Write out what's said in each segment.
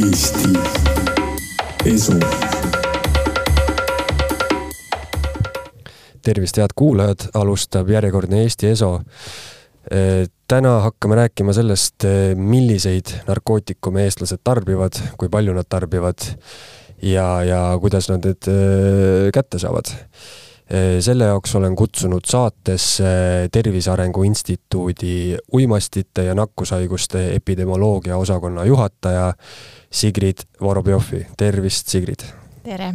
Eesti Esu. tervist, head kuulajad, alustab järjekordne Eesti Eso. täna hakkame rääkima sellest, milliseid narkootikume eestlased tarbivad, kui palju nad tarbivad ja, ja kuidas nad need kätte saavad selle jaoks olen kutsunud saatesse Tervise Arengu Instituudi uimastite ja nakkushaiguste epidemioloogia osakonna juhataja Sigrid Vorobjovi. tervist, Sigrid! tere!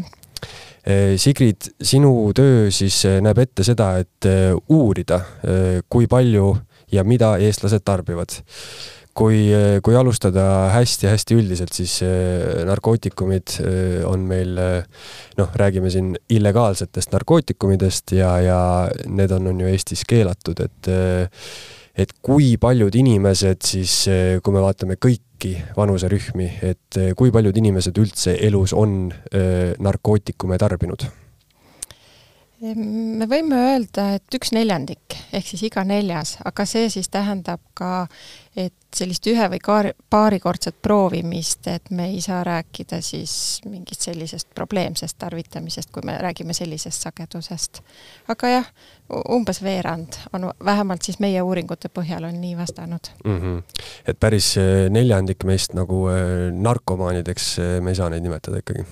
Sigrid, sinu töö siis näeb ette seda, et uurida, kui palju ja mida eestlased tarbivad kui, kui alustada hästi-hästi üldiselt, siis äh, narkootikumid äh, on meil, äh, noh, räägime siin illegaalsetest narkootikumidest ja, ja need on, on ju Eestis keelatud, et et kui paljud inimesed siis, kui me vaatame kõiki vanuserühmi, et kui paljud inimesed üldse elus on narkootikume tarbinud? Me võime öelda, et üks neljandik ehk siis iga neljas, aga see siis tähendab ka, et sellist ühe või kaari, paarikordset proovimist, et me ei saa rääkida siis mingist sellisest probleemsest tarvitamisest, kui me räägime sellisest sagedusest. aga jah, umbes veerand on vähemalt siis meie uuringute põhjal on nii vastanud mm. -hmm. et päris eh, neljandik meist nagu eh, narkomaanideks eh, me ei saa neid nimetada ikkagi?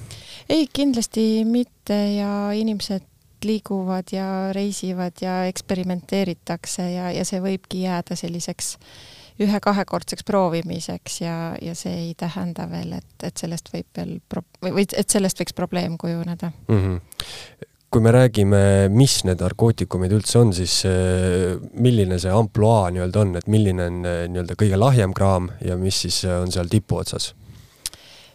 ei, kindlasti mitte ja inimesed liiguvad ja reisivad ja eksperimenteeritakse ja, ja see võibki jääda selliseks ühe-kahekordseks proovimiseks ja, ja see ei tähenda veel, et, et sellest võib veel pro-, või et sellest võiks probleem kujuneda mm. -hmm kui me räägime, mis need narkootikumid üldse on, siis äh, milline see ampluaa nii-öelda on, et milline on äh, nii-öelda kõige lahjem kraam ja mis siis äh, on seal tipu otsas?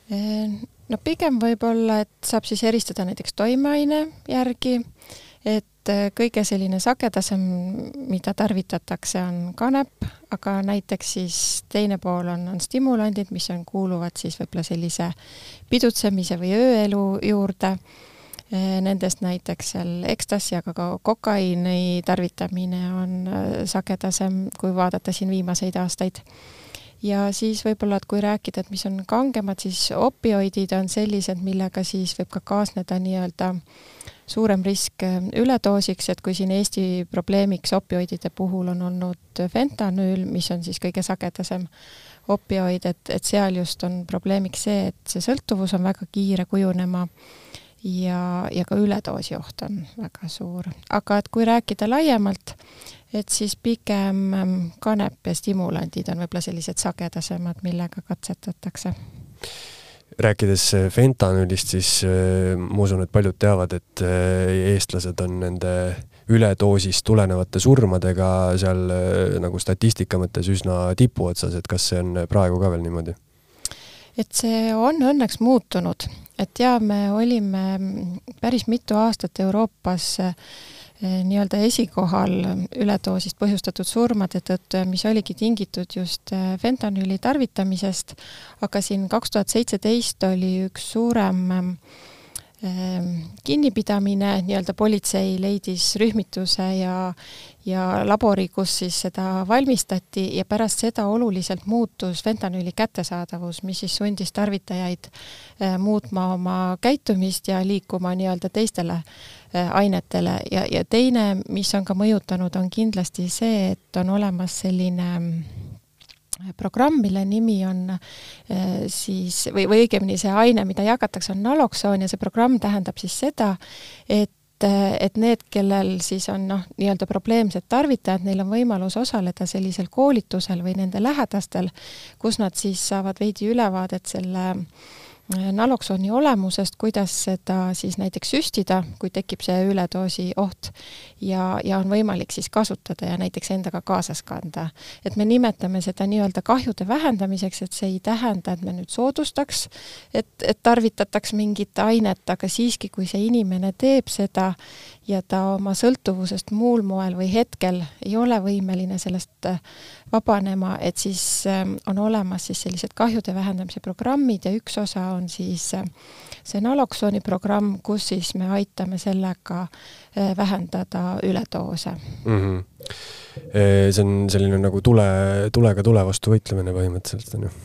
no pigem võib-olla, et saab siis eristada näiteks toimeaine järgi, et äh, kõige selline sagedasem, mida tarvitatakse, on kanep, aga näiteks siis teine pool on, on stimulandid, mis on, kuuluvad siis võib-olla sellise pidutsemise või ööelu juurde. Äh, nendest näiteks seal ekstasi, aga ka kokaiini tarvitamine on äh, sagedasem, kui vaadata siin viimaseid aastaid ja siis võib-olla, et kui rääkida, et mis on kangemad, siis opioidid on sellised, millega siis võib ka kaasneda nii-öelda suurem risk äh, üledoosiks, et kui siin Eesti probleemiks opioidide puhul on olnud fentanüül, mis on siis kõige sagedasem opioid, et, et seal just on probleemiks see, et see sõltuvus on väga kiire kujunema ja, ja ka üledoosi oht on väga suur. aga et kui rääkida laiemalt, et siis pigem ähm, kanep ja stimulandid on võib-olla sellised sagedasemad, millega katsetatakse. Rääkides äh, fentanüülist, siis äh, ma usun, et paljud teavad, et äh, eestlased on nende üledoosist tulenevate surmadega seal nagu statistika mõttes üsna tipuotsas, et kas see on praegu ka veel niimoodi? et see on õnneks muutunud, et jaa, me olime päris mitu aastat Euroopas äh, nii-öelda esikohal üledoosist põhjustatud surmade tõttu, mis oligi tingitud just eh, fentanüüli tarvitamisest, aga siin kaks tuhat seitseteist oli üks suurem eh, kinnipidamine, nii-öelda politsei leidis rühmituse ja ja labori, kus siis seda valmistati ja pärast seda oluliselt muutus fentanüüli kättesaadavus, mis siis sundis tarvitajaid muutma oma käitumist ja liikuma nii-öelda teistele Äh, ainetele. Ja, ja teine, mis on ka mõjutanud, on kindlasti see, et on olemas selline äh, programm, mille nimi on äh, siis, või, või õigemini see aine, mida jagatakse, on naloksoon ja see programm tähendab siis seda, et et need, kellel siis on noh, nii-öelda probleemsed tarvitajad, neil on võimalus osaleda sellisel koolitusel või nende lähedastel, kus nad siis saavad veidi ülevaadet selle äh, naloksooni olemusest, kuidas seda siis näiteks süstida, kui tekib see üledoosi oht ja, ja on võimalik siis kasutada ja näiteks endaga kaasas kanda. et me nimetame seda nii-öelda kahjude vähendamiseks, et see ei tähenda, et me nüüd soodustaks, et, et tarvitataks mingit ainet, aga siiski, kui see inimene teeb seda ja ta oma sõltuvusest muul moel või hetkel ei ole võimeline sellest äh, vabanema, et siis ähm, on olemas siis sellised kahjude vähendamise programmid ja üks osa on siis äh, see naloksooni programm, kus siis me aitame sellega äh, vähendada üledoose mm. -hmm. see on selline nagu tule, tulega tule vastu võitlemine põhimõtteliselt, on ju?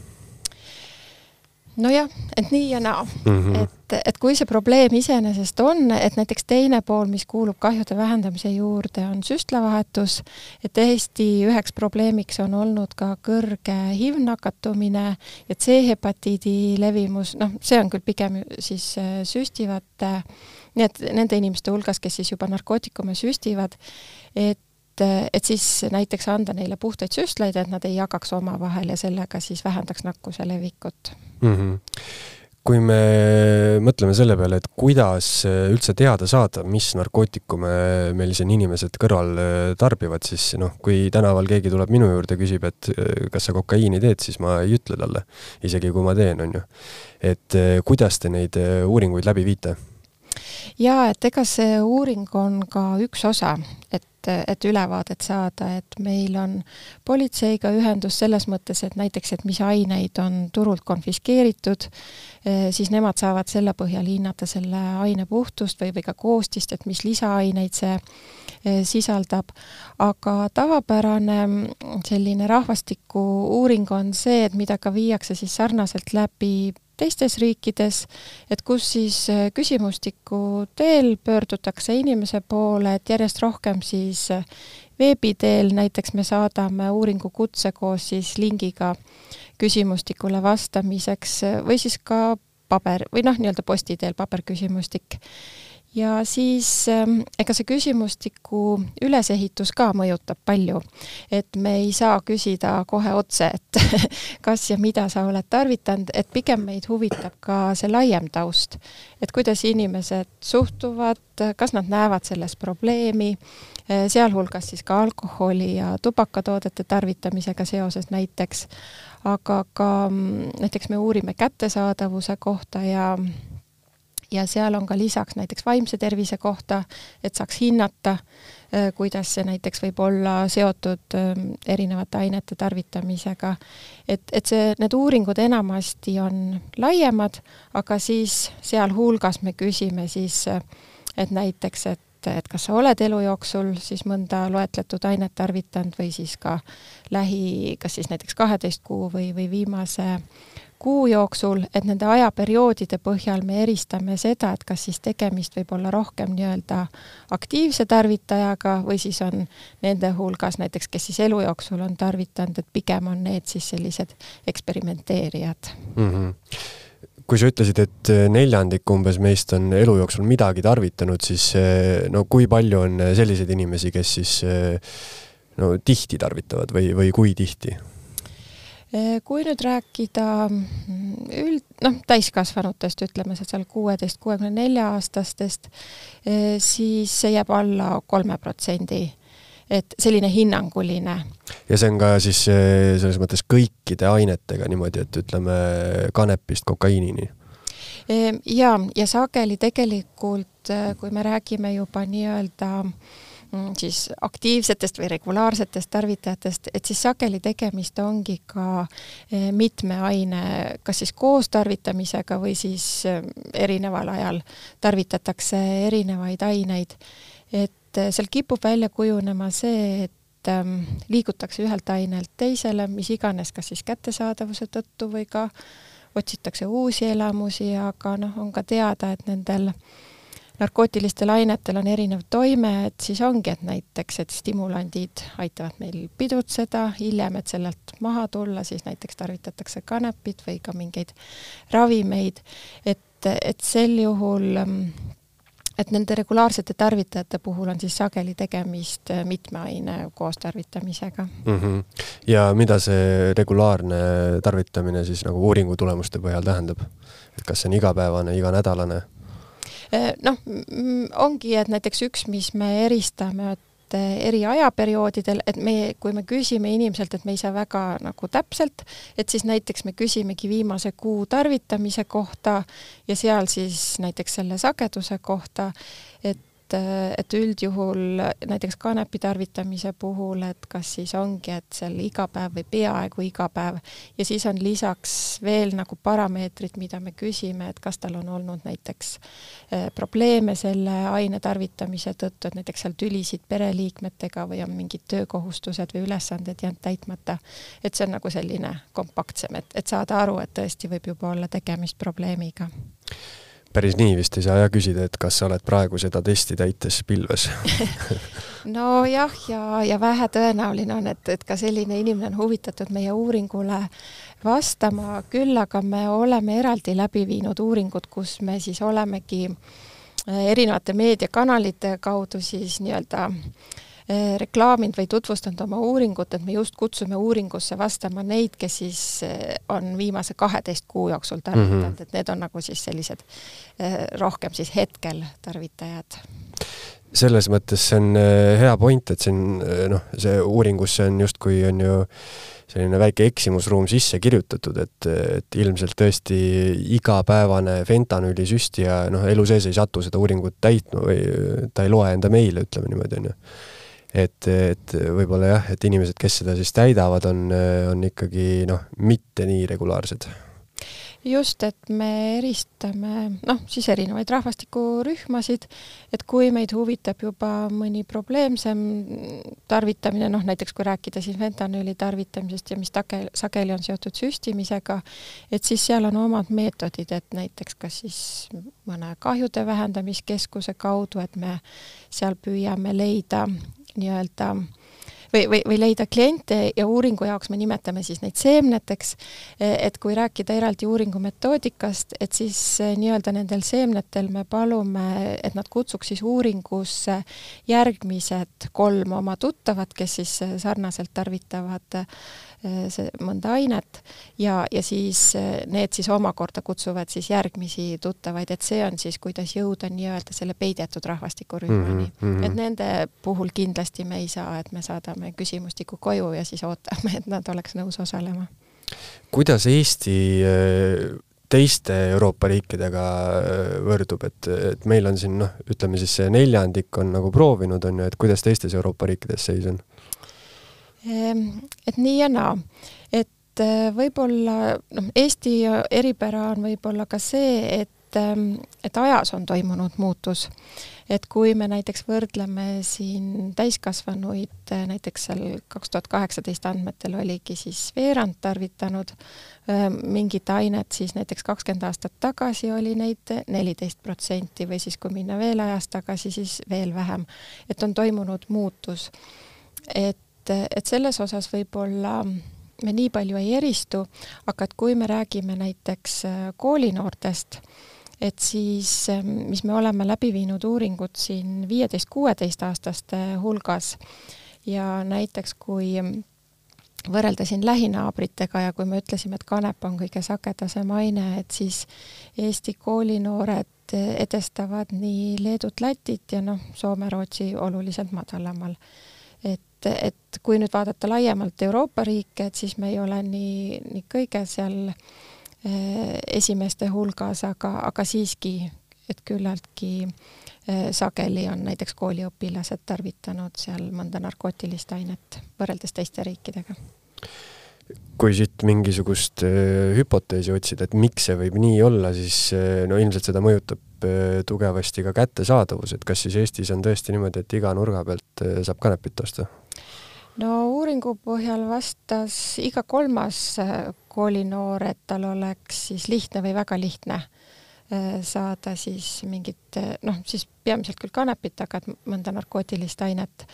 Nojah, et nii ja naa mm. -hmm. et, et kui see probleem iseenesest on, et näiteks teine pool, mis kuulub kahjude vähendamise juurde, on süstlavahetus, et Eesti üheks probleemiks on olnud ka kõrge HIV nakatumine ja C-hepatiidi levimus, noh, see on küll pigem siis äh, süstivate, nii et nende inimeste hulgas, kes siis juba narkootikume süstivad, et et siis näiteks anda neile puhtaid süstlaid, et nad ei jagaks omavahel ja sellega siis vähendaks nakkuse levikut mm. -hmm kui me mõtleme selle peale, et kuidas üldse teada saada, mis narkootikume meil siin inimesed kõrval tarbivad, siis noh, kui tänaval keegi tuleb minu juurde, küsib, et kas sa kokaiini teed, siis ma ei ütle talle, isegi kui ma teen, on ju. et kuidas te neid uuringuid läbi viite? jaa, et ega see uuring on ka üks osa, et et ülevaadet saada, et meil on politseiga ühendus selles mõttes, et näiteks, et mis aineid on turult konfiskeeritud, eh, siis nemad saavad selle põhjal hinnata selle aine puhtust või, või ka koostist, et mis lisaaineid see eh, sisaldab, aga tavapärane mm, selline rahvastiku uuring on see, et mida ka viiakse siis sarnaselt läbi teistes riikides, et kus siis äh, küsimustiku teel pöördutakse inimese poole, et järjest rohkem siis äh, veebi teel, näiteks me saadame uuringu kutse koos siis lingiga küsimustikule vastamiseks äh, või siis ka paber või noh, nii-öelda posti teel paberküsimustik ja siis ähm, ega see küsimustiku ülesehitus ka mõjutab palju. et me ei saa küsida kohe otse, et kas ja mida sa oled tarvitanud, et pigem meid huvitab ka see laiem taust. et kuidas inimesed suhtuvad, kas nad näevad selles probleemi, äh, sealhulgas siis ka alkoholi ja tubakatoodete tarvitamisega seoses näiteks, aga ka mm, näiteks me uurime kättesaadavuse kohta ja ja seal on ka lisaks näiteks vaimse tervise kohta, et saaks hinnata, äh, kuidas see näiteks võib olla seotud ähm, erinevate ainete tarvitamisega. et, et see, need uuringud enamasti on laiemad, aga siis sealhulgas me küsime siis, äh, et näiteks, et et kas sa oled elu jooksul siis mõnda loetletud ainet tarvitanud või siis ka lähi, kas siis näiteks kaheteist kuu või, või viimase kuu jooksul, et nende ajaperioodide põhjal me eristame seda, et kas siis tegemist võib olla rohkem nii-öelda aktiivse tarvitajaga või siis on nende hulgas näiteks, kes siis elu jooksul on tarvitanud, et pigem on need siis sellised eksperimenteerijad mm. -hmm kui sa ütlesid, et neljandik umbes meist on elu jooksul midagi tarvitanud, siis no kui palju on selliseid inimesi, kes siis no tihti tarvitavad või, või kui tihti? Eh, kui nüüd rääkida mm, üld, noh, täiskasvanutest, ütleme seal kuueteist, kuuekümne nelja aastastest, eh, siis see jääb alla kolme protsendi. Et selline hinnanguline. ja see on ka siis eh, selles mõttes kõikide ainetega niimoodi, et ütleme kanepist kokaiinini? ja, ja sageli tegelikult, kui me räägime juba nii-öelda Mm, siis aktiivsetest või regulaarsetest tarvitajatest, et siis sageli tegemist ongi ka eh, mitme aine, kas siis koos tarvitamisega või siis eh, erineval ajal tarvitatakse erinevaid aineid. et eh, seal kipub välja kujunema see, et ehm, liigutakse ühelt ainelt teisele, mis iganes, kas siis kättesaadavuse tõttu või ka otsitakse uusi elamusi, aga noh, on ka teada, et nendel narkootilistel ainetel on erinev toime, et siis ongi, et näiteks, et stimulandid aitavad meil pidutseda, hiljem, et sellelt maha tulla, siis näiteks tarvitatakse kanepit või ka mingeid ravimeid, et, et sel juhul et nende regulaarsete tarvitajate puhul on siis sageli tegemist mitme aine koostarvitamisega mm. -hmm. ja mida see regulaarne tarvitamine siis nagu uuringu tulemuste põhjal tähendab? et kas see on igapäevane, iganädalane? Äh, noh, ongi, et näiteks üks, mis me eristame, et äh, eri ajaperioodidel, et me, kui me küsime inimeselt, et me ei saa väga nagu täpselt, et siis näiteks me küsimegi viimase kuu tarvitamise kohta ja seal siis näiteks selle sageduse kohta, et et üldjuhul näiteks kanepi tarvitamise puhul, et kas siis ongi, et seal iga päev või peaaegu iga päev ja siis on lisaks veel nagu parameetrid, mida me küsime, et kas tal on olnud näiteks eh, probleeme selle aine tarvitamise tõttu, et näiteks seal tülisid pereliikmetega või on mingid töökohustused või ülesanded jäänud täitmata. et see on nagu selline kompaktsem, et, et saada aru, et tõesti võib juba olla tegemist probleemiga päris nii vist ei saa jah küsida, et kas sa oled praegu seda testi täites pilves? Nojah, ja, ja vähetõenäoline on, et, et ka selline inimene on huvitatud meie uuringule vastama, küll aga me oleme eraldi läbi viinud uuringud, kus me siis olemegi erinevate meediakanalite kaudu siis nii-öelda äh, reklaaminud või tutvustanud oma uuringut, et me just kutsume uuringusse vastama neid, kes siis eh, on viimase kaheteist kuu jooksul tarvitanud. Mm, -hmm. et need on nagu siis sellised eh, rohkem siis hetkel tarvitajad. Selles mõttes see on hea point, et siin noh, see uuringusse on justkui on ju selline väike eksimusruum sisse kirjutatud, et, et ilmselt tõesti igapäevane fentanüülisüstija noh, elu sees ei satu seda uuringut täitma või ta ei loe enda meile, ütleme niimoodi, on ju et, et võib-olla jah, et inimesed, kes seda siis täidavad, on, on ikkagi noh, mitte nii regulaarsed. just, et me eristame noh, siis erinevaid rahvastikurühmasid, et kui meid huvitab juba mõni probleemsem tarvitamine, noh näiteks kui rääkida siis fentanüüli tarvitamisest ja mis tage-, sageli on seotud süstimisega, et siis seal on omad meetodid, et näiteks kas siis mõne kahjude vähendamiskeskuse kaudu, et me seal püüame leida nii-öelda või, või, või leida kliente ja uuringu jaoks me nimetame siis neid seemneteks, et kui rääkida eraldi uuringu metoodikast, et siis eh, nii-öelda nendel seemnetel me palume, et nad kutsuks siis uuringusse järgmised kolm oma tuttavat, kes siis eh, sarnaselt tarvitavad Äh, see mõnda ainet ja, ja siis äh, need siis omakorda kutsuvad siis järgmisi tuttavaid, et see on siis, kuidas jõuda nii-öelda selle peidetud rahvastikurühmani mm. -hmm. et nende puhul kindlasti me ei saa, et me saadame küsimustiku koju ja siis ootame, et nad oleks nõus osalema. kuidas Eesti äh, teiste Euroopa riikidega võrdub, et, et meil on siin noh, ütleme siis see neljandik on nagu proovinud, on ju, et kuidas teistes Euroopa riikides seis on? Ehm, et nii ja naa, et äh, võib-olla noh, Eesti eripära on võib-olla ka see, et, ähm, et ajas on toimunud muutus. et kui me näiteks võrdleme siin täiskasvanuid, äh, näiteks seal kaks tuhat kaheksateist andmetel oligi siis veerand tarvitanud ähm, mingit ainet, siis näiteks kakskümmend aastat tagasi oli neid neliteist protsenti või siis kui minna veel ajas tagasi, siis veel vähem. et on toimunud muutus. et et, et selles osas võib-olla me nii palju ei eristu, aga et kui me räägime näiteks äh, koolinoortest, et siis, ähm, mis me oleme läbi viinud uuringud siin viieteist-kuueteistaastaste hulgas ja näiteks kui võrrelda siin lähinaabritega ja kui me ütlesime, et kanep on kõige sagedasem aine, et siis Eesti koolinoored edestavad nii Leedut, Lätit ja noh, Soome-Rootsi oluliselt madalamal. Et, et kui nüüd vaadata laiemalt Euroopa riike, et siis me ei ole nii, nii kõige seal eh, esimeste hulgas, aga, aga siiski, et küllaltki eh, sageli on näiteks kooliõpilased tarvitanud seal mõnda narkootilist ainet võrreldes teiste riikidega kui siit mingisugust äh, hüpoteesi otsida, et miks see võib nii olla, siis no ilmselt seda mõjutab tugevasti ka kättesaadavus, et kas siis Eestis on tõesti niimoodi, et iga nurga pealt saab kanepit osta? No uuringu põhjal vastas iga kolmas äh, koolinoor, et tal oleks siis lihtne või väga lihtne äh, saada siis mingit äh, noh, siis peamiselt küll kanepit, aga et mõnda narkootilist ainet.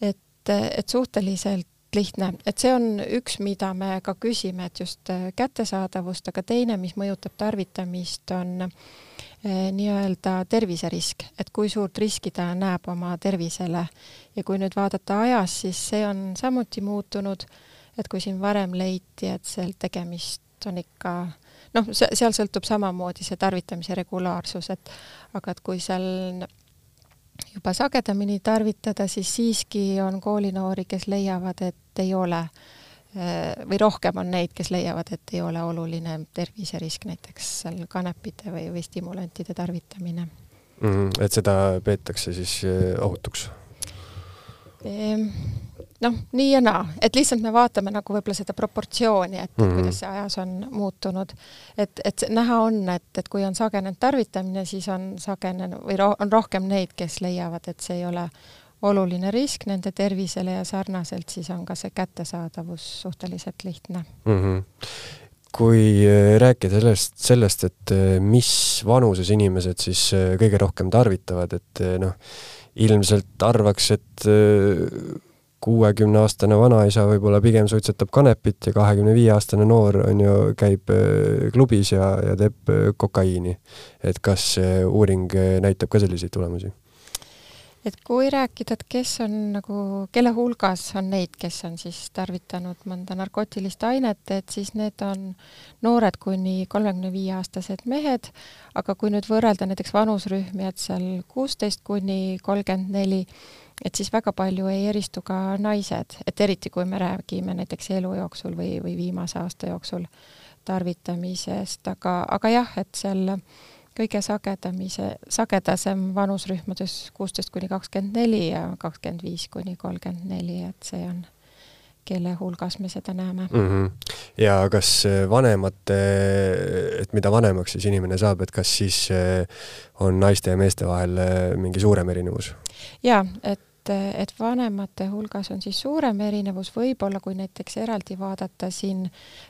et, et suhteliselt lihtne, et see on üks, mida me ka küsime, et just kättesaadavust, aga teine, mis mõjutab tarvitamist, on äh, nii-öelda terviserisk, et kui suurt riski ta näeb oma tervisele. Ja kui nüüd vaadata ajas, siis see on samuti muutunud, et kui siin varem leiti, et seal tegemist on ikka noh, seal sõltub samamoodi see tarvitamise regulaarsus, et aga et kui seal juba sagedamini tarvitada, siis siiski on koolinoori, kes leiavad, et ei ole või rohkem on neid, kes leiavad, et ei ole oluline terviserisk näiteks seal kanepite või, või stimulantide tarvitamine mm. -hmm. et seda peetakse siis ohutuks? Ehm, noh, nii ja naa, et lihtsalt me vaatame nagu võib-olla seda proportsiooni, et mm -hmm. kuidas see ajas on muutunud. et, et näha on, et, et kui on sagenenud tarvitamine, siis on sagenenud või ro on rohkem neid, kes leiavad, et see ei ole oluline risk nende tervisele ja sarnaselt siis on ka see kättesaadavus suhteliselt lihtne mm. -hmm kui äh, rääkida sellest, sellest, et äh, mis vanuses inimesed siis äh, kõige rohkem tarvitavad, et noh, ilmselt arvaks, et kuuekümneaastane vanaisa võib-olla pigem suitsetab kanepit ja kahekümne viie aastane noor on ju, käib klubis ja, ja teeb kokaiini. et kas uuring näitab ka selliseid tulemusi? Et kui rääkida, et kes on nagu, kelle hulgas on neid, kes on siis tarvitanud mõnda narkootilist ainet, et siis need on noored kuni kolmekümne viie aastased mehed, aga kui nüüd võrrelda näiteks vanusrühmi, et seal kuusteist kuni kolmkümmend neli, et siis väga palju ei eristu ka naised, et eriti kui me räägime näiteks elu jooksul või, või viimase aasta jooksul tarvitamisest, aga, aga jah, et seal kõige sagedamise, sagedasem vanusrühmades kuusteist kuni kakskümmend neli ja kakskümmend viis kuni kolmkümmend neli, et see on, kelle hulgas me seda näeme mm. -hmm. ja kas vanemate, et mida vanemaks siis inimene saab, et kas siis eh, on naiste ja meeste vahel eh, mingi suurem erinevus? jaa, et et, et vanemate hulgas on siis suurem erinevus, võib-olla kui näiteks eraldi vaadata siin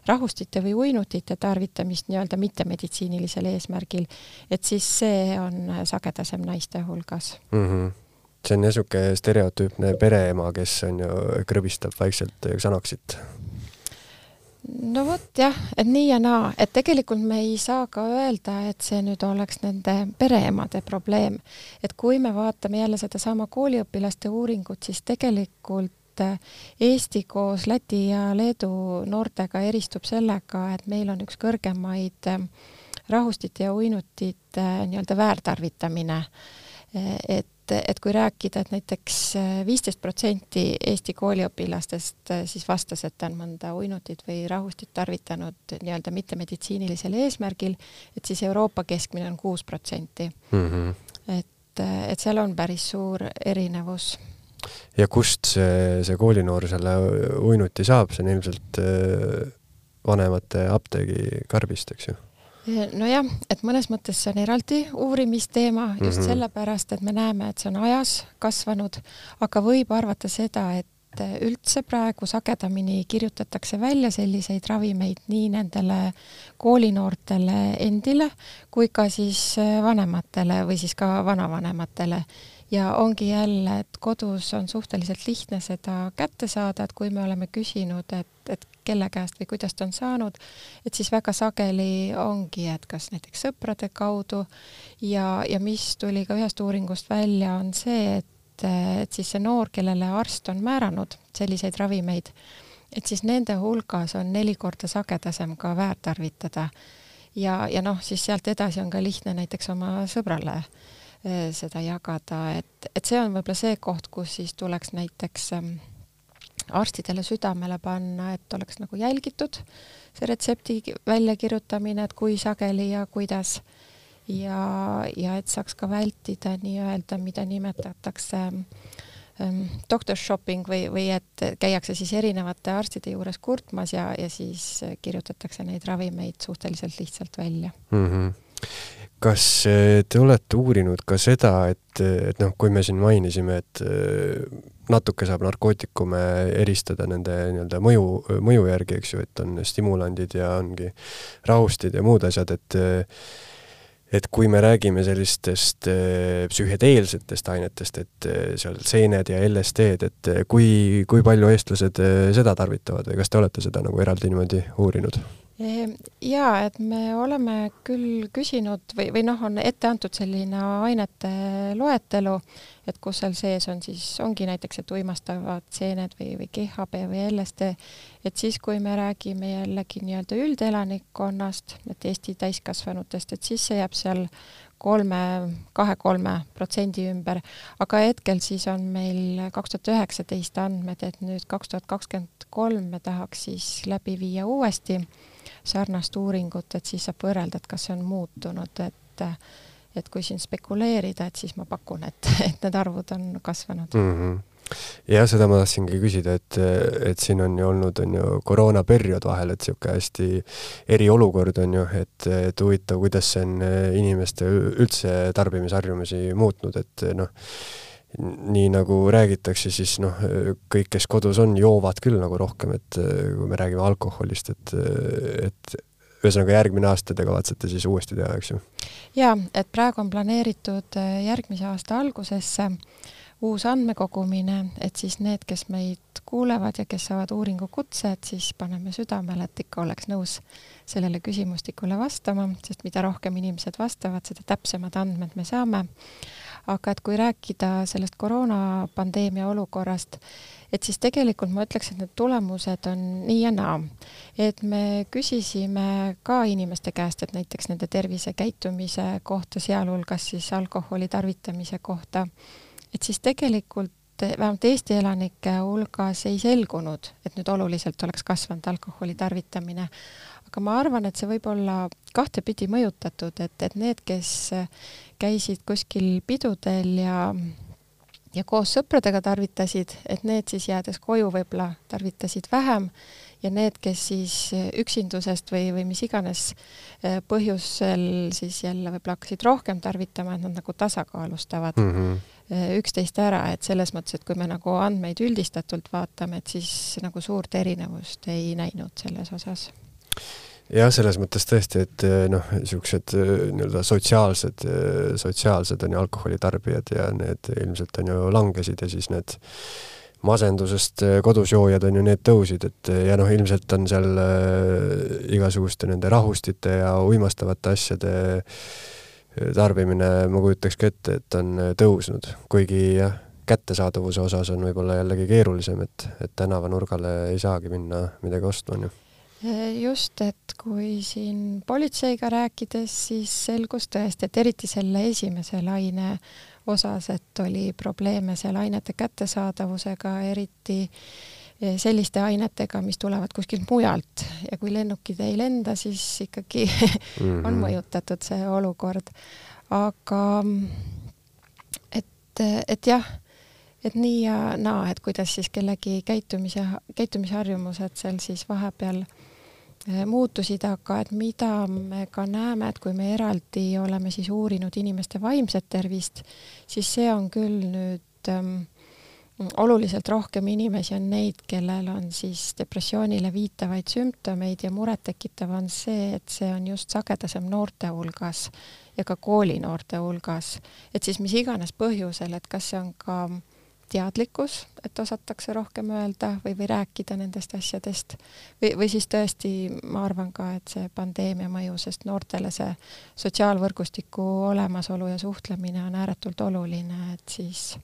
rahustite või uinutite tarvitamist nii-öelda mittemeditsiinilisel eesmärgil, et siis see on sagedasem naiste hulgas mm. -hmm see on niisugune stereotüüpne pereema, kes on ju, krõbistab vaikselt Xanaxit no vot jah, et nii ja naa, et tegelikult me ei saa ka öelda, et see nüüd oleks nende pereemade probleem. et kui me vaatame jälle sedasama kooliõpilaste uuringut, siis tegelikult äh, Eesti koos Läti ja Leedu noortega eristub sellega, et meil on üks kõrgemaid äh, rahustite ja uinutite äh, nii-öelda väärtarvitamine. et et, et kui rääkida, et näiteks äh, viisteist protsenti Eesti kooliõpilastest äh, siis vastas, et on mõnda uinutit või rahustit tarvitanud nii-öelda mittemeditsiinilisel eesmärgil, et siis Euroopa keskmine on kuus protsenti. Mhm. et, äh, et seal on päris suur erinevus ja kust see, see koolinoor selle uinuti saab, see on ilmselt vanemate apteegikarbist, eks ju? Nojah, et mõnes mõttes see on eraldi uurimisteema just mm -hmm. sellepärast, et me näeme, et see on ajas kasvanud, aga võib arvata seda, et üldse praegu sagedamini kirjutatakse välja selliseid ravimeid nii nendele koolinoortele endile kui ka siis vanematele või siis ka vanavanematele ja ongi jälle, et kodus on suhteliselt lihtne seda kätte saada, et kui me oleme küsinud, et, et kelle käest või kuidas ta on saanud, et siis väga sageli ongi, et kas näiteks sõprade kaudu ja, ja mis tuli ka ühest uuringust välja, on see, et, et siis see noor, kellele arst on määranud selliseid ravimeid, et siis nende hulgas on neli korda sagedasem ka väärtarvitada. ja, ja noh, siis sealt edasi on ka lihtne näiteks oma sõbrale Eh, seda jagada, et, et see on võib-olla see koht, kus siis tuleks näiteks ähm, arstidele südamele panna, et oleks nagu jälgitud see retsepti väljakirjutamine, et kui sageli ja kuidas ja, ja et saaks ka vältida nii-öelda, mida nimetatakse ähm, doctor shopping või, või et käiakse siis erinevate arstide juures kurtmas ja, ja siis kirjutatakse neid ravimeid suhteliselt lihtsalt välja mm. -hmm kas eh, te olete uurinud ka seda, et, et noh, kui me siin mainisime, et eh, natuke saab narkootikume eristada nende nii-öelda mõju, mõju järgi, eks ju, et on stimulandid ja ongi rahustid ja muud asjad, et et kui me räägime sellistest psühhedeelsetest ainetest, et seal seened ja LSD-d, et kui, kui palju eestlased seda tarvitavad või kas te olete seda nagu eraldi niimoodi uurinud? Ehm, jaa, et me oleme küll küsinud või, või noh, on ette antud selline ainete loetelu, et kus seal sees on siis, ongi näiteks, et uimastavad seened või, või GHB või LSD, et siis, kui me räägime jällegi nii-öelda üldelanikkonnast, et Eesti täiskasvanutest, et siis see jääb seal kolme, kahe-kolme protsendi ümber, aga hetkel siis on meil kaks tuhat üheksateist andmed, et nüüd kaks tuhat kakskümmend kolm me tahaks siis läbi viia uuesti sarnast uuringut, et siis saab võrrelda, et kas see on muutunud, et et kui siin spekuleerida, et siis ma pakun, et, et need arvud on kasvanud mm. -hmm jah, seda ma tahtsingi küsida, et, et siin on ju olnud, on ju koroonaperiood vahel, et niisugune hästi eriolukord on ju, et, et huvitav, kuidas see on inimeste üldse tarbimisharjumusi muutnud, et noh, nii nagu räägitakse, siis noh, kõik, kes kodus on, joovad küll nagu rohkem, et kui me räägime alkoholist, et, et ühesõnaga järgmine aasta te kavatsete siis uuesti teha, eks ju? jaa, et praegu on planeeritud äh, järgmise aasta algusesse uus andmekogumine, et siis need, kes meid kuulevad ja kes saavad uuringu kutse, et siis paneme südamele, et ikka oleks nõus sellele küsimustikule vastama, sest mida rohkem inimesed vastavad, seda täpsemad andmed me saame aga et kui rääkida sellest koroonapandeemia olukorrast, et siis tegelikult ma ütleks, et need tulemused on nii ja naa. et me küsisime ka inimeste käest, et näiteks nende tervisekäitumise kohta, sealhulgas siis alkoholi tarvitamise kohta, et siis tegelikult vähemalt Eesti elanike hulgas ei selgunud, et nüüd oluliselt oleks kasvanud alkoholi tarvitamine. aga ma arvan, et see võib olla kahtepidi mõjutatud, et, et need, kes käisid kuskil pidudel ja ja koos sõpradega tarvitasid, et need siis jäädes koju võib-olla tarvitasid vähem ja need, kes siis üksindusest või, või mis iganes eh, põhjusel siis jälle võib-olla hakkasid rohkem tarvitama, et nad nagu tasakaalustavad mm -hmm. üksteist ära, et selles mõttes, et kui me nagu andmeid üldistatult vaatame, et siis nagu suurt erinevust ei näinud selles osas jah, selles mõttes tõesti, et eh, noh, niisugused eh, nii-öelda sotsiaalsed, eh, sotsiaalsed on ju alkoholitarbijad ja need ilmselt on ju langesid ja siis need masendusest kodus joojad on ju need tõusid, et ja noh, ilmselt on seal igasuguste nende rahustite ja uimastavate asjade tarbimine, ma kujutaks ka ette, et on tõusnud, kuigi jah, kättesaadavuse osas on võib-olla jällegi keerulisem, et, et tänavanurgale ei saagi minna midagi ostma, on ju just, et kui siin politseiga rääkides, siis selgus tõesti, et eriti selle esimese laine osas, et oli probleeme seal ainete kättesaadavusega, eriti eh, selliste ainetega, mis tulevad kuskilt mujalt ja kui lennukid ei lenda, siis ikkagi mm -hmm. on mõjutatud see olukord. aga et, et jah, et nii ja naa, et kuidas siis kellegi käitumise, käitumisharjumused seal siis vahepeal Eh, muutusid, aga et mida me ka näeme, et kui me eraldi oleme siis uurinud inimeste vaimset tervist, siis see on küll nüüd ähm, oluliselt rohkem inimesi on neid, kellel on siis depressioonile viitavaid sümptomeid ja murettekitav on see, et see on just sagedasem noorte hulgas ja ka koolinoorte hulgas. et siis mis iganes põhjusel, et kas see on ka äh, teadlikkus, et osatakse rohkem öelda või, või rääkida nendest asjadest. või, või siis tõesti ma arvan ka, et see pandeemia mõju, sest noortele see sotsiaalvõrgustiku olemasolu ja suhtlemine on ääretult oluline, et siis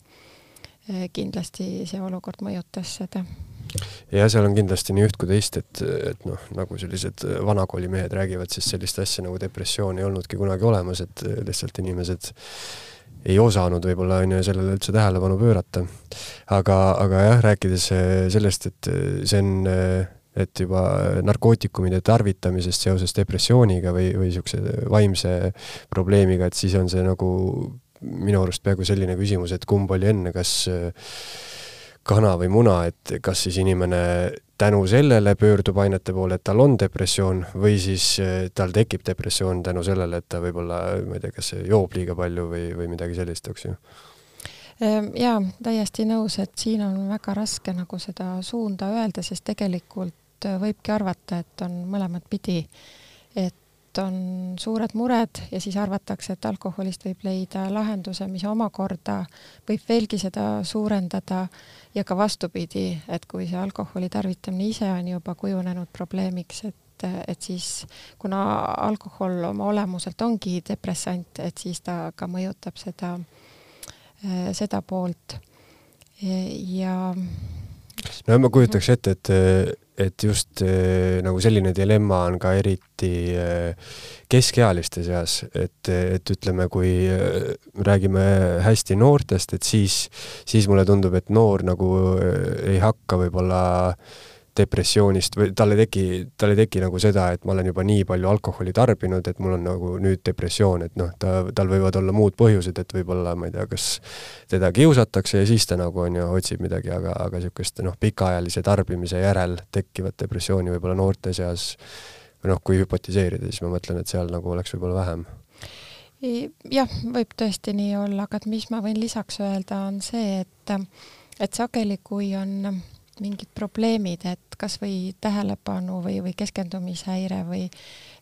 eh, kindlasti see olukord mõjutas seda ja seal on kindlasti nii üht kui teist, et, et noh, nagu sellised vanakooli mehed räägivad, siis sellist asja nagu depressioon ei olnudki kunagi olemas, et lihtsalt inimesed ei osanud võib-olla on ju sellele üldse tähelepanu pöörata. aga, aga jah, rääkides äh, sellest, et äh, see on, äh, et juba narkootikumide tarvitamisest seoses depressiooniga või, või niisuguse vaimse probleemiga, et siis on see nagu minu arust peaaegu selline küsimus, et kumb oli enne, kas kana või muna, et kas siis inimene tänu sellele pöördub ainete poole, et tal on depressioon, või siis eh, tal tekib depressioon tänu sellele, et ta võib-olla, ma ei tea, kas joob liiga palju või, või midagi sellist, eks ju? Ehm, jaa, täiesti nõus, et siin on väga raske nagu seda suunda öelda, sest tegelikult võibki arvata, et on mõlemat pidi. et on suured mured ja siis arvatakse, et alkoholist võib leida lahenduse, mis omakorda võib veelgi seda suurendada. Ja ka vastupidi, et kui see alkoholi tarvitamine ise on juba kujunenud probleemiks, et, et siis kuna alkohol oma olemuselt ongi depressant, et siis ta ka mõjutab seda, seda poolt. Ja no ma kujutaks ette, et et just äh, nagu selline dilemma on ka eriti äh, keskealiste seas, et, et ütleme, kui äh, räägime hästi noortest, et siis, siis mulle tundub, et noor nagu ei hakka võib-olla depressioonist või tal ei teki, tal ei teki nagu seda, et ma olen juba nii palju alkoholi tarbinud, et mul on nagu nüüd depressioon, et noh, ta, tal võivad olla muud põhjused, et võib-olla ma ei tea, kas teda kiusatakse ja siis ta nagu on ju, otsib midagi, aga, aga niisugust noh, pikaajalise tarbimise järel tekkivat depressiooni võib-olla noorte seas või noh, kui hüpotiseerida, siis ma mõtlen, et seal nagu oleks võib-olla vähem. Jah, võib tõesti nii olla, aga et mis ma võin lisaks öelda, on see, et et sageli, kui on mingid probleemid, et kas või tähelepanu või, või keskendumishäire või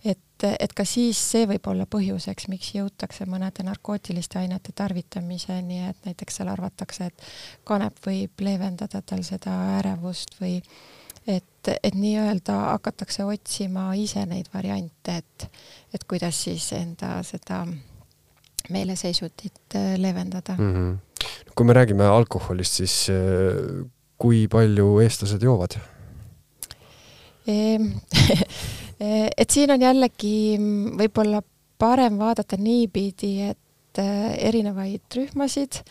et, et ka siis see võib olla põhjuseks, miks jõutakse mõnede narkootiliste ainete tarvitamiseni, et näiteks seal arvatakse, et kanep võib leevendada tal seda ärevust või et, et nii-öelda hakatakse otsima ise neid variante, et, et kuidas siis enda seda meeleseisundit leevendada mm. -hmm. kui me räägime alkoholist, siis kui palju eestlased joovad? Ehm, et siin on jällegi võib-olla parem vaadata niipidi, et äh, erinevaid rühmasid,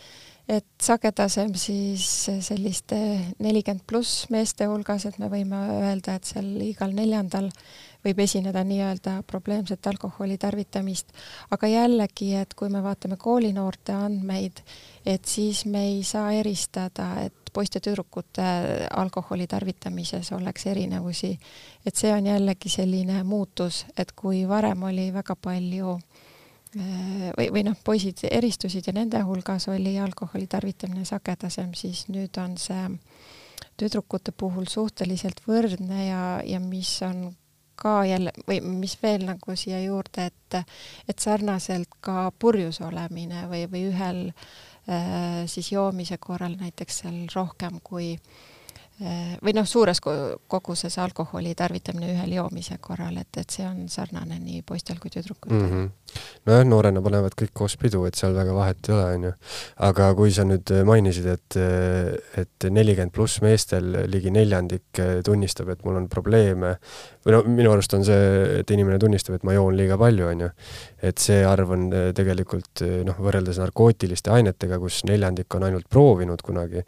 et sagedasem siis selliste nelikümmend pluss meeste hulgas, et me võime öelda, et seal igal neljandal võib esineda nii-öelda probleemset alkoholi tarvitamist, aga jällegi, et kui me vaatame koolinoorte andmeid, et siis me ei saa eristada, et poiste-tüdrukute alkoholi tarvitamises oleks erinevusi. et see on jällegi selline muutus, et kui varem oli väga palju äh, või, või noh, poisid eristusid ja nende hulgas oli alkoholi tarvitamine sagedasem, siis nüüd on see tüdrukute puhul suhteliselt võrdne ja, ja mis on ka jälle või mis veel nagu siia juurde, et et sarnaselt ka purjus olemine või, või ühel äh, Äh, siis joomise korral näiteks seal rohkem kui äh, või noh, suures koguses alkoholi tarvitamine ühel joomise korral, et, et see on sarnane nii poistel kui tüdrukutel mm. -hmm. nojah, noorena panevad kõik koos pidu, et seal väga vahet ei ole, onju. aga kui sa nüüd mainisid, et, et nelikümmend pluss meestel ligi neljandik tunnistab, et mul on probleeme või no minu arust on see, et inimene tunnistab, et ma joon liiga palju, onju et see arv on äh, tegelikult äh, noh, võrreldes narkootiliste ainetega, kus neljandik on ainult proovinud kunagi,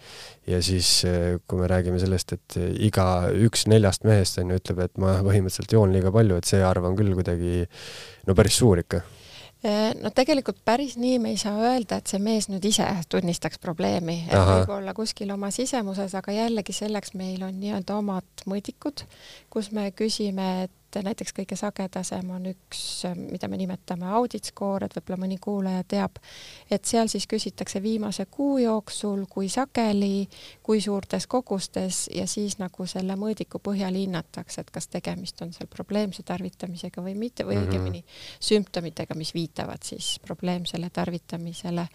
ja siis äh, kui me räägime sellest, et iga üks neljast mehest on ju, ütleb, et ma põhimõtteliselt joon liiga palju, et see arv on küll kuidagi no päris suur ikka. No tegelikult päris nii me ei saa öelda, et see mees nüüd ise tunnistaks probleemi, et võib-olla kuskil oma sisemuses, aga jällegi selleks meil on nii-öelda omad mõõdikud, kus me küsime, et et näiteks kõige sagedasem on üks, mida me nimetame audit score, et võib-olla mõni kuulaja teab, et seal siis küsitakse viimase kuu jooksul, kui sageli, kui suurtes kogustes ja siis nagu selle mõõdiku põhjal hinnatakse, et kas tegemist on seal probleemse tarvitamisega või mitte või mm -hmm. õigemini sümptomitega, mis viitavad siis probleemsele tarvitamisele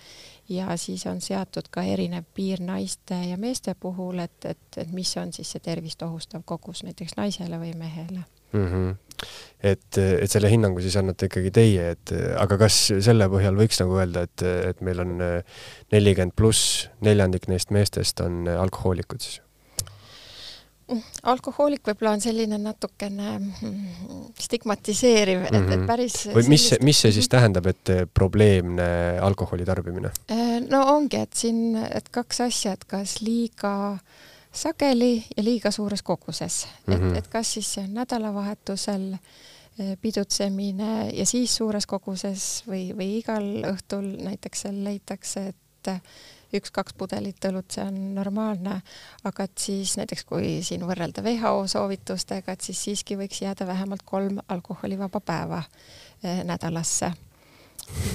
ja siis on seatud ka erinev piir naiste ja meeste puhul, et, et, et mis on siis see tervist ohustav kogus näiteks naisele või mehele mm. -hmm. et, et selle hinnangu siis annate ikkagi teie, et aga kas selle põhjal võiks nagu öelda, et, et meil on nelikümmend pluss neljandik neist meestest on alkohoolikud siis? alkohoolik võib-olla on selline natukene mm, stigmatiseeriv mm, et, et mhm. päris või mis sellist..., mis see siis tähendab, et probleemne alkoholi tarbimine? Äh, no ongi, et siin, et kaks asja, et kas liiga äh, sageli ja liiga suures koguses mm, -hmm. et, mhm. et kas siis nädalavahetusel eh, pidutsemine ja siis suures koguses või, või igal õhtul näiteks seal leitakse, et eh, üks-kaks pudelit õlut, see on normaalne, aga et siis näiteks kui siin võrrelda WHO soovitustega, et siis siiski võiks jääda vähemalt kolm alkoholivaba päeva eh, nädalasse.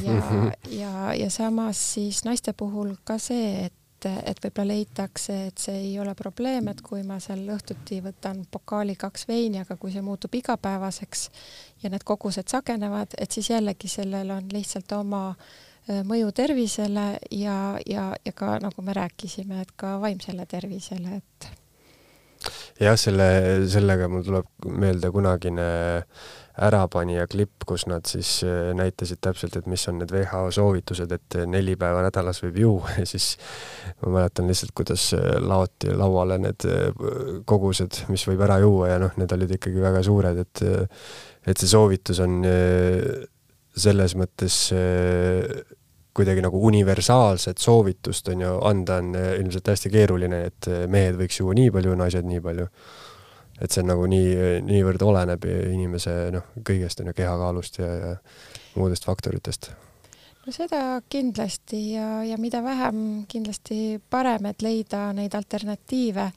ja, mhm. ja, ja samas siis naiste puhul ka see, et et, et võib-olla leitakse, et see ei ole probleem, et kui ma seal õhtuti võtan pokaali kaks veini, aga kui see muutub igapäevaseks ja need kogused sagenevad, et siis jällegi sellel on lihtsalt oma äh, mõju tervisele ja, ja, ja ka nagu me rääkisime, et ka vaimsele tervisele, et jah, selle, sellega mul tuleb meelde kunagine äh, ärapanija klipp, kus nad siis äh, näitasid täpselt, et mis on need WHO soovitused, et äh, neli päeva nädalas võib juua. Ja siis ma mäletan lihtsalt, kuidas äh, laoti lauale need kogused, mis võib ära juua ja noh, need olid ikkagi väga suured, et et see soovitus on selles mõttes kuidagi nagu universaalset soovitust on ju anda, on ilmselt hästi keeruline, et mehed võiks juua nii palju, naised nii palju et see nagu nii, niivõrd oleneb inimese noh, kõigest on ju kehakaalust ja, ja muudest faktoritest no seda kindlasti ja, ja mida vähem, kindlasti parem, et leida neid alternatiive.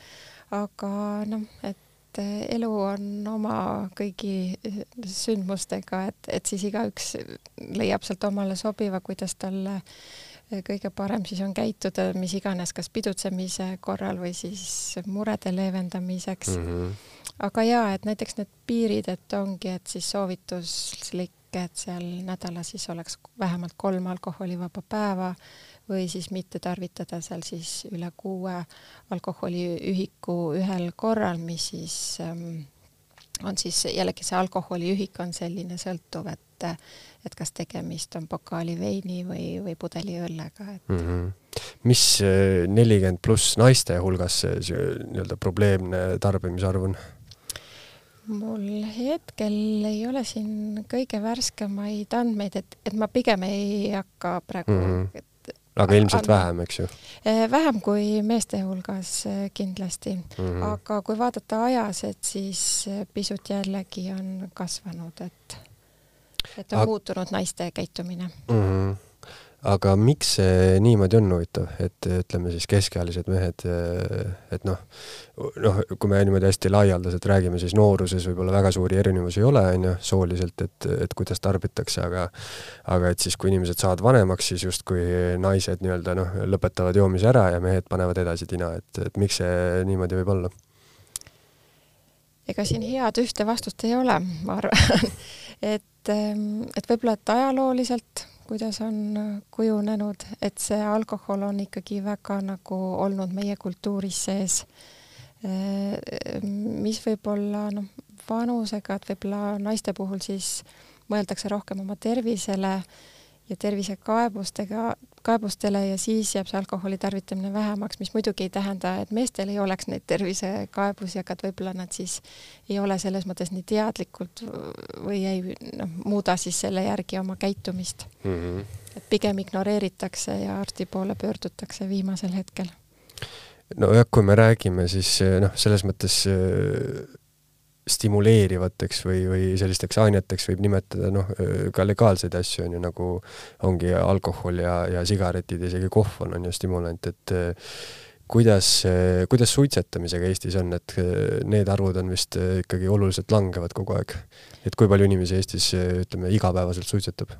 aga noh, et elu on oma kõigi sündmustega, et, et siis igaüks leiab sealt omale sobiva, kuidas talle kõige parem siis on käituda, mis iganes, kas pidutsemise korral või siis murede leevendamiseks mm. -hmm. aga jaa, et näiteks need piirid, et ongi, et siis soovituslik et seal nädalas siis oleks vähemalt kolm alkoholivaba päeva või siis mitte tarvitada seal siis üle kuue alkoholiühiku ühel korral, mis siis ähm, on siis jällegi see alkoholiühik on selline sõltuv, et et kas tegemist on pokaali veini või, või pudeli õllega, et mm. -hmm. mis äh, nelikümmend pluss naiste hulgas see nii-öelda probleemne tarbimisarv on? mul hetkel ei ole siin kõige värskemaid andmeid, et, et ma pigem ei hakka praegu mm. -hmm. Aga ilmselt vähem, eks ju? Eh, vähem kui meeste hulgas eh, kindlasti mm, -hmm. aga kui vaadata ajas, et siis eh, pisut jällegi on kasvanud, et, et on Ag... muutunud naiste käitumine mm. -hmm aga miks see niimoodi on huvitav, et ütleme siis keskealised mehed, et noh, noh, kui me niimoodi hästi laialdaselt räägime, siis nooruses võib-olla väga suuri erinevusi ei ole, on ju, sooliselt, et, et kuidas tarbitakse, aga aga et siis, kui inimesed saavad vanemaks, siis justkui naised nii-öelda noh, lõpetavad joomise ära ja mehed panevad edasi tina, et, et miks see niimoodi võib olla? ega siin head ühte vastust ei ole, ma arvan et, et võib-olla, et ajalooliselt kuidas on kujunenud, et see alkohol on ikkagi väga nagu olnud meie kultuuris sees. mis võib olla noh, vanusega, et võib-olla naiste puhul siis mõeldakse rohkem oma tervisele ja tervisekaebustega, kaebustele ja siis jääb see alkoholi tarvitamine vähemaks, mis muidugi ei tähenda, et meestel ei oleks neid tervisekaebusi, aga et võib-olla nad siis ei ole selles mõttes nii teadlikud või ei noh, muuda siis selle järgi oma käitumist mm. -hmm. et pigem ignoreeritakse ja arsti poole pöördutakse viimasel hetkel. nojah, kui me räägime, siis noh, selles mõttes stimuleerivateks või, või sellisteks aineteks võib nimetada noh, ka legaalseid asju, on ju, nagu ongi alkohol ja, ja sigaretid, isegi kohv on, on ju stimulant, et kuidas, kuidas suitsetamisega Eestis on, et need arvud on vist ikkagi oluliselt langevad kogu aeg. et kui palju inimesi Eestis, ütleme, igapäevaselt suitsetab?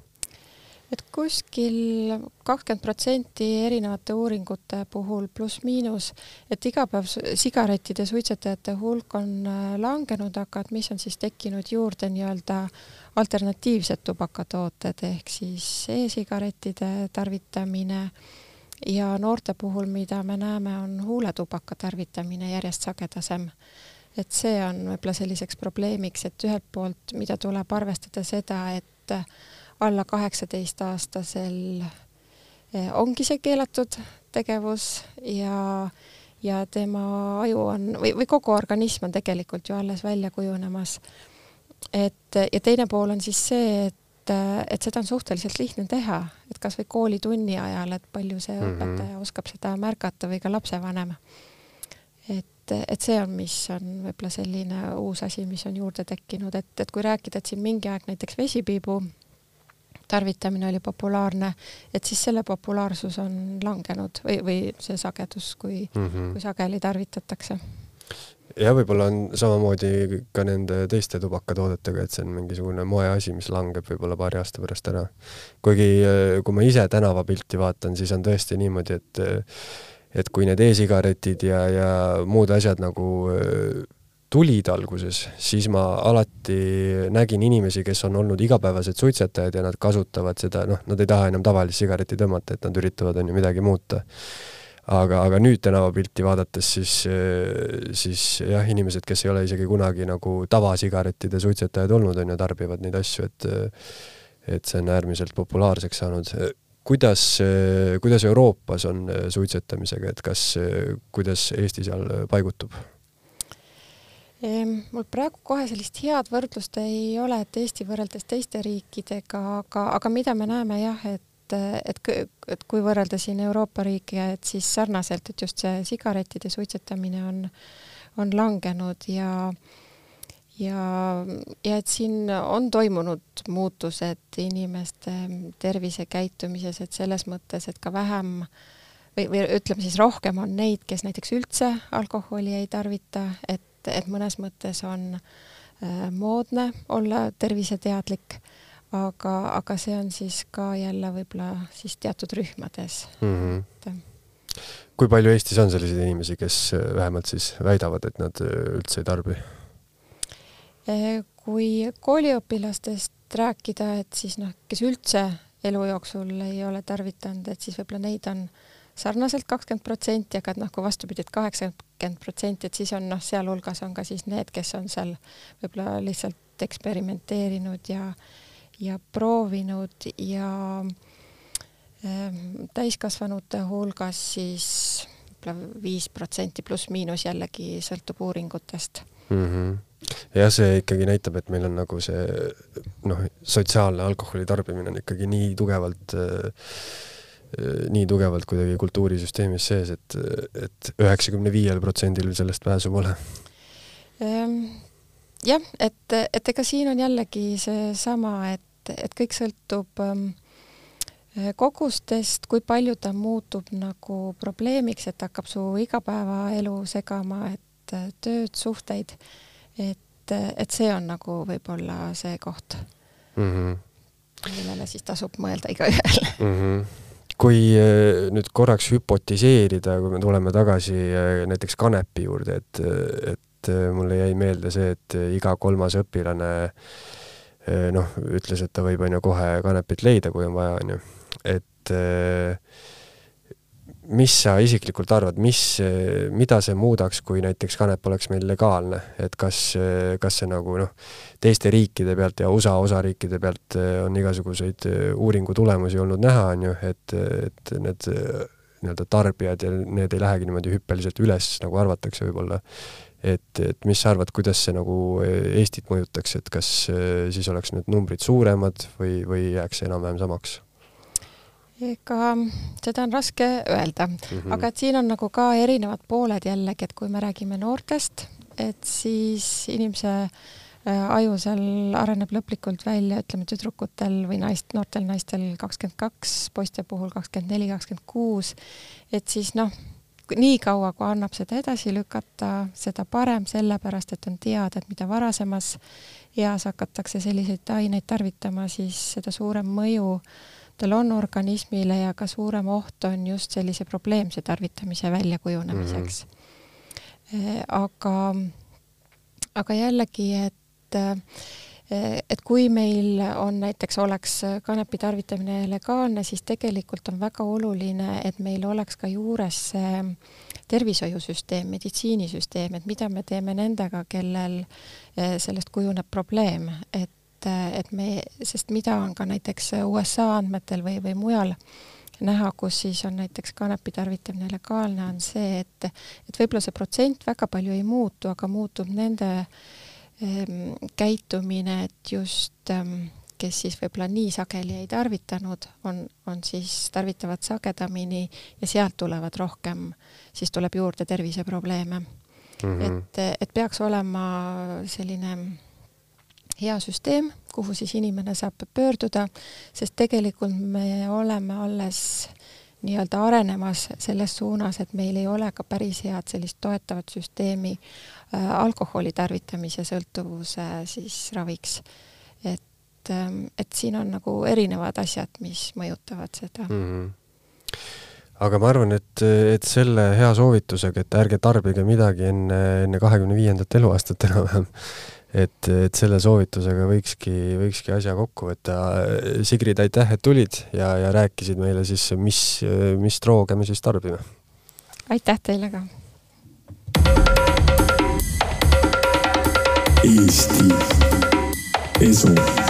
Et kuskil kakskümmend protsenti erinevate uuringute puhul pluss-miinus, et iga päev sigarettide suitsetajate hulk on äh, langenud, aga et mis on siis tekkinud juurde nii-öelda alternatiivsed tubakatooted ehk siis e-sigarettide tarvitamine ja noorte puhul, mida me näeme, on huuletubaka tarvitamine järjest sagedasem. Et see on võib-olla selliseks probleemiks, et ühelt poolt, mida tuleb arvestada seda, et alla kaheksateistaastasel eh, ongi see keelatud tegevus ja, ja tema aju on või, või kogu organism on tegelikult ju alles välja kujunemas. et ja teine pool on siis see, et, et seda on suhteliselt lihtne teha, et kasvõi koolitunni ajal, et palju see mm -hmm. õpetaja oskab seda märgata või ka lapsevanem. et, et see on, mis on võib-olla selline uus asi, mis on juurde tekkinud, et, et kui rääkida, et siin mingi aeg näiteks vesipiibu tarvitamine oli populaarne, et siis selle populaarsus on langenud või, või see sagedus, kui mm, -hmm. kui sageli tarvitatakse jah, võib-olla on samamoodi ka nende teiste tubakatoodetega, et see on mingisugune moeasi, mis langeb võib-olla paari aasta pärast ära. kuigi, kui ma ise tänavapilti vaatan, siis on tõesti niimoodi, et et kui need e-sigaretid ja, ja muud asjad nagu tulid alguses, siis ma alati nägin inimesi, kes on olnud igapäevased suitsetajad ja nad kasutavad seda, noh, nad ei taha enam tavalist sigaretti tõmmata, et nad üritavad, on ju, midagi muuta. aga, aga nüüd tänavapilti vaadates, siis, siis jah, inimesed, kes ei ole isegi kunagi nagu tavasigarettide suitsetajad olnud, on ju, tarbivad neid asju, et et see on äärmiselt populaarseks saanud kuidas, kuidas Euroopas on suitsetamisega, et kas, kuidas Eesti seal paigutub? Ehm, mul praegu kohe sellist head võrdlust ei ole, et Eesti võrreldes teiste riikidega, aga, aga mida me näeme jah, et, et, et kui võrrelda siin Euroopa riike, et siis sarnaselt, et just see sigarettide suitsetamine on, on langenud ja ja, ja et siin on toimunud muutused inimeste tervisekäitumises, et selles mõttes, et ka vähem või, või ütleme siis rohkem on neid, kes näiteks üldse alkoholi ei tarvita, et, et mõnes mõttes on äh, moodne olla terviseteadlik, aga, aga see on siis ka jälle võib-olla siis teatud rühmades mm. -hmm. Et, kui palju Eestis on selliseid inimesi, kes vähemalt siis väidavad, et nad üldse ei tarbi? Kui kooliõpilastest rääkida, et siis noh, kes üldse elu jooksul ei ole tarvitanud, et siis võib-olla neid on sarnaselt kakskümmend protsenti, aga et noh, kui vastupidi, et kaheksakümmend protsenti, et siis on noh, sealhulgas on ka siis need, kes on seal võib-olla lihtsalt eksperimenteerinud ja ja proovinud ja äh, täiskasvanute hulgas siis võib-olla viis protsenti pluss-miinus jällegi sõltub uuringutest mm. -hmm jah, see ikkagi näitab, et meil on nagu see noh, sotsiaalne alkoholi tarbimine on ikkagi nii tugevalt äh, nii tugevalt kuidagi kultuurisüsteemis sees, et, et üheksakümne viiel protsendil sellest pääsu pole. Ehm, jah, et, et ega siin on jällegi seesama, et, et kõik sõltub ähm, kogustest, kui palju ta muutub nagu probleemiks, et hakkab su igapäevaelu segama, et äh, tööd, suhteid et, et see on nagu võib-olla see koht mm, -hmm. millele siis tasub mõelda igaühel mm. -hmm kui eh, nüüd korraks hüpotiseerida, kui me tuleme tagasi eh, näiteks kanepi juurde, et, et eh, mulle jäi meelde see, et iga kolmas õpilane noh, ütles, et ta võib, on ju, kohe kanepit leida, kui on vaja, on ju. et mis sa isiklikult arvad, mis, mida see muudaks, kui näiteks kanep oleks meil legaalne, et kas, kas see nagu noh, teiste riikide pealt ja USA osariikide pealt on igasuguseid uuringu tulemusi olnud näha, on ju, et, et need nii-öelda tarbijad ja need ei lähegi niimoodi hüppeliselt üles, nagu arvatakse võib-olla. et, et mis sa arvad, kuidas see nagu Eestit mõjutaks, et kas siis oleks need numbrid suuremad või, või jääks enam-vähem samaks? Ega seda on raske öelda mm, -hmm. aga et siin on nagu ka erinevad pooled jällegi, et kui me räägime noortest, et siis inimese äh, aju seal areneb lõplikult välja, ütleme tüdrukutel või naist, noortel naistel kakskümmend kaks, poiste puhul kakskümmend neli, kakskümmend kuus, et siis noh, nii kaua, kui annab seda edasi lükata, seda parem, sellepärast et on teada, et mida varasemas eas hakatakse selliseid aineid tarvitama, siis seda suurem mõju äh, tal on organismile ja ka suurem oht on just sellise probleemse tarvitamise väljakujunemiseks mm. -hmm. aga, aga jällegi, et et kui meil on näiteks, oleks kanepi tarvitamine legaalne, siis tegelikult on väga oluline, et meil oleks ka juures see tervishoiusüsteem, meditsiinisüsteem, et mida me teeme nendega, kellel sellest kujuneb probleem, et et, et me, sest mida on ka näiteks USA andmetel või, või mujal näha, kus siis on näiteks kanepi tarvitamine legaalne, on see, et, et võib-olla see protsent väga palju ei muutu, aga muutub nende ähm, käitumine, et just ähm, kes siis võib-olla nii sageli ei tarvitanud, on, on siis, tarvitavad sagedamini ja sealt tulevad rohkem, siis tuleb juurde terviseprobleeme mm. -hmm. et, et peaks olema selline hea süsteem, kuhu siis inimene saab pöörduda, sest tegelikult me oleme alles nii-öelda arenemas selles suunas, et meil ei ole ka päris head sellist toetavat süsteemi äh, alkoholi tarvitamise sõltuvuse siis raviks. et, ähm, et siin on nagu erinevad asjad, mis mõjutavad seda mm. -hmm aga ma arvan, et, et selle hea soovitusega, et ärge tarbige midagi enne, enne kahekümne viiendat eluaastat enam-vähem et, et selle soovitusega võikski, võikski asja kokku võtta. Sigrid, aitäh, et tulid ja, ja rääkisid meile siis, mis, mis drooge me siis tarbime. aitäh teile ka. Eesti Esu